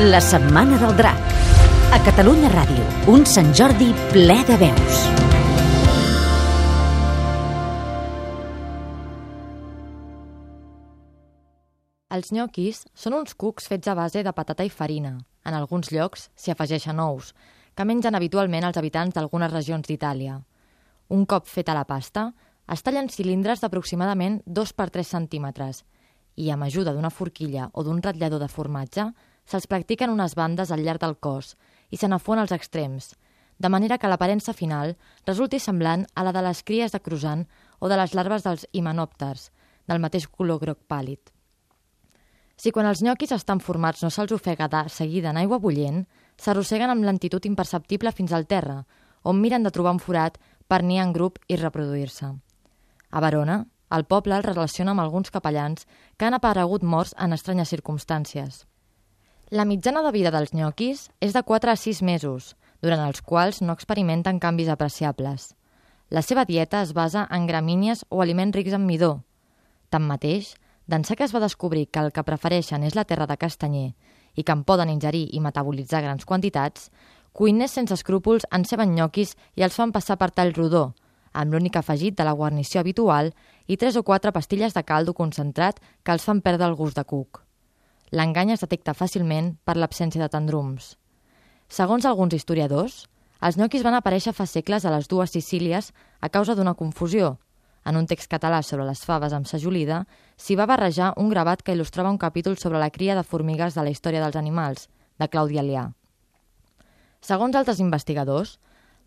La Setmana del Drac. A Catalunya Ràdio, un Sant Jordi ple de veus. Els nyoquis són uns cucs fets a base de patata i farina. En alguns llocs s'hi afegeixen ous, que mengen habitualment els habitants d'algunes regions d'Itàlia. Un cop feta la pasta, es tallen cilindres d'aproximadament 2 per 3 centímetres i, amb ajuda d'una forquilla o d'un ratllador de formatge, se'ls practiquen unes bandes al llarg del cos i se n'afon als extrems, de manera que l'aparença final resulti semblant a la de les cries de cruzant o de les larves dels himenòpters, del mateix color groc pàl·lid. Si quan els nyoquis estan formats no se'ls ofega de seguida en aigua bullent, s'arrosseguen amb lentitud imperceptible fins al terra, on miren de trobar un forat per niar en grup i reproduir-se. A Verona, el poble el relaciona amb alguns capellans que han aparegut morts en estranyes circumstàncies. La mitjana de vida dels nyoquis és de 4 a 6 mesos, durant els quals no experimenten canvis apreciables. La seva dieta es basa en gramínies o aliments rics en midó. Tanmateix, d'ençà que es va descobrir que el que prefereixen és la terra de castanyer i que en poden ingerir i metabolitzar grans quantitats, cuiners sense escrúpols enceben nyoquis i els fan passar per tall rodó, amb l'únic afegit de la guarnició habitual i tres o quatre pastilles de caldo concentrat que els fan perdre el gust de cuc. L'engany es detecta fàcilment per l'absència de tendrums. Segons alguns historiadors, els nyoquis van aparèixer fa segles a les dues Sicílies a causa d'una confusió. En un text català sobre les faves amb sajolida, s'hi va barrejar un gravat que il·lustrava un capítol sobre la cria de formigues de la història dels animals, de Claudi Alià. Segons altres investigadors,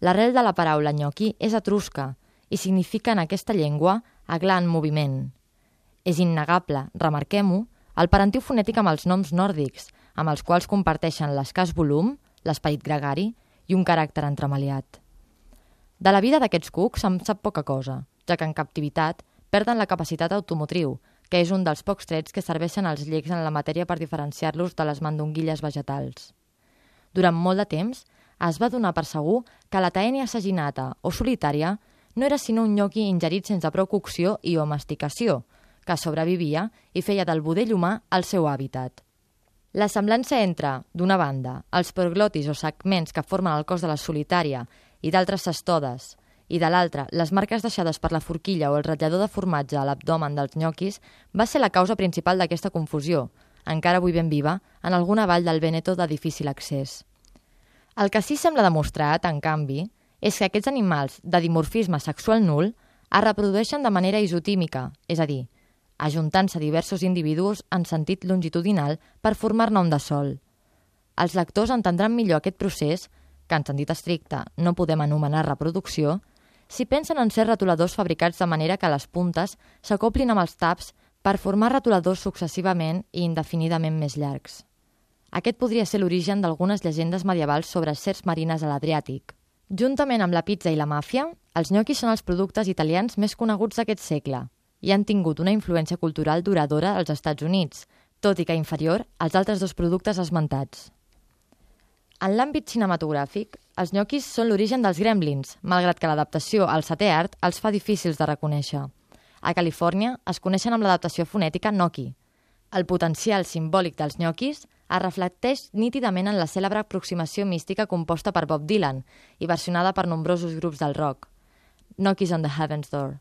l'arrel de la paraula nyoqui és etrusca i significa en aquesta llengua aglar en moviment. És innegable, remarquem-ho, el parentiu fonètic amb els noms nòrdics, amb els quals comparteixen l'escàs volum, l'esperit gregari i un caràcter entremaliat. De la vida d'aquests cucs se'n sap poca cosa, ja que en captivitat perden la capacitat automotriu, que és un dels pocs trets que serveixen als llecs en la matèria per diferenciar-los de les mandonguilles vegetals. Durant molt de temps, es va donar per segur que la taènia saginata o solitària no era sinó un nyoqui ingerit sense prou cocció i o masticació, que sobrevivia i feia del budell humà el seu hàbitat. La semblança entre, d'una banda, els proglotis o segments que formen el cos de la solitària i d'altres cestodes, i de l'altra, les marques deixades per la forquilla o el ratllador de formatge a l'abdomen dels nyoquis, va ser la causa principal d'aquesta confusió, encara avui ben viva, en alguna vall del Veneto de difícil accés. El que sí sembla demostrat, en canvi, és que aquests animals de dimorfisme sexual nul es reprodueixen de manera isotímica, és a dir, ajuntant-se diversos individus en sentit longitudinal per formar-ne un de sol. Els lectors entendran millor aquest procés, que en sentit estricte no podem anomenar reproducció, si pensen en ser retoladors fabricats de manera que les puntes s'acoplin amb els taps per formar retoladors successivament i indefinidament més llargs. Aquest podria ser l'origen d'algunes llegendes medievals sobre certs marines a l'Adriàtic. Juntament amb la pizza i la màfia, els gnocchis són els productes italians més coneguts d'aquest segle i han tingut una influència cultural duradora als Estats Units, tot i que inferior als altres dos productes esmentats. En l'àmbit cinematogràfic, els gnocchis són l'origen dels gremlins, malgrat que l'adaptació al setè art els fa difícils de reconèixer. A Califòrnia es coneixen amb l'adaptació fonètica gnocchi. El potencial simbòlic dels gnocchis es reflecteix nítidament en la cèlebre aproximació mística composta per Bob Dylan i versionada per nombrosos grups del rock. Gnocchis on the Heaven's Door.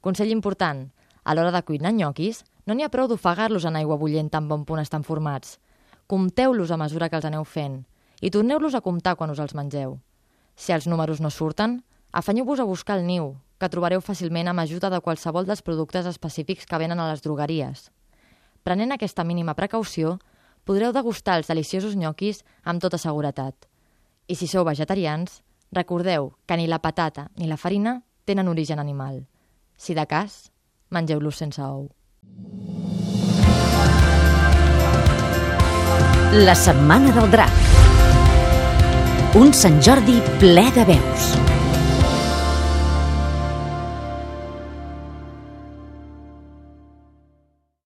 Consell important, a l'hora de cuinar nyoquis, no n'hi ha prou d'ofegar-los en aigua bullent tan bon punt estan formats. Compteu-los a mesura que els aneu fent i torneu-los a comptar quan us els mengeu. Si els números no surten, afanyeu-vos a buscar el niu, que trobareu fàcilment amb ajuda de qualsevol dels productes específics que venen a les drogueries. Prenent aquesta mínima precaució, podreu degustar els deliciosos nyoquis amb tota seguretat. I si sou vegetarians, recordeu que ni la patata ni la farina tenen origen animal. Si de cas, mengeu-los sense ou. La Setmana del Drac. Un Sant Jordi ple de veus.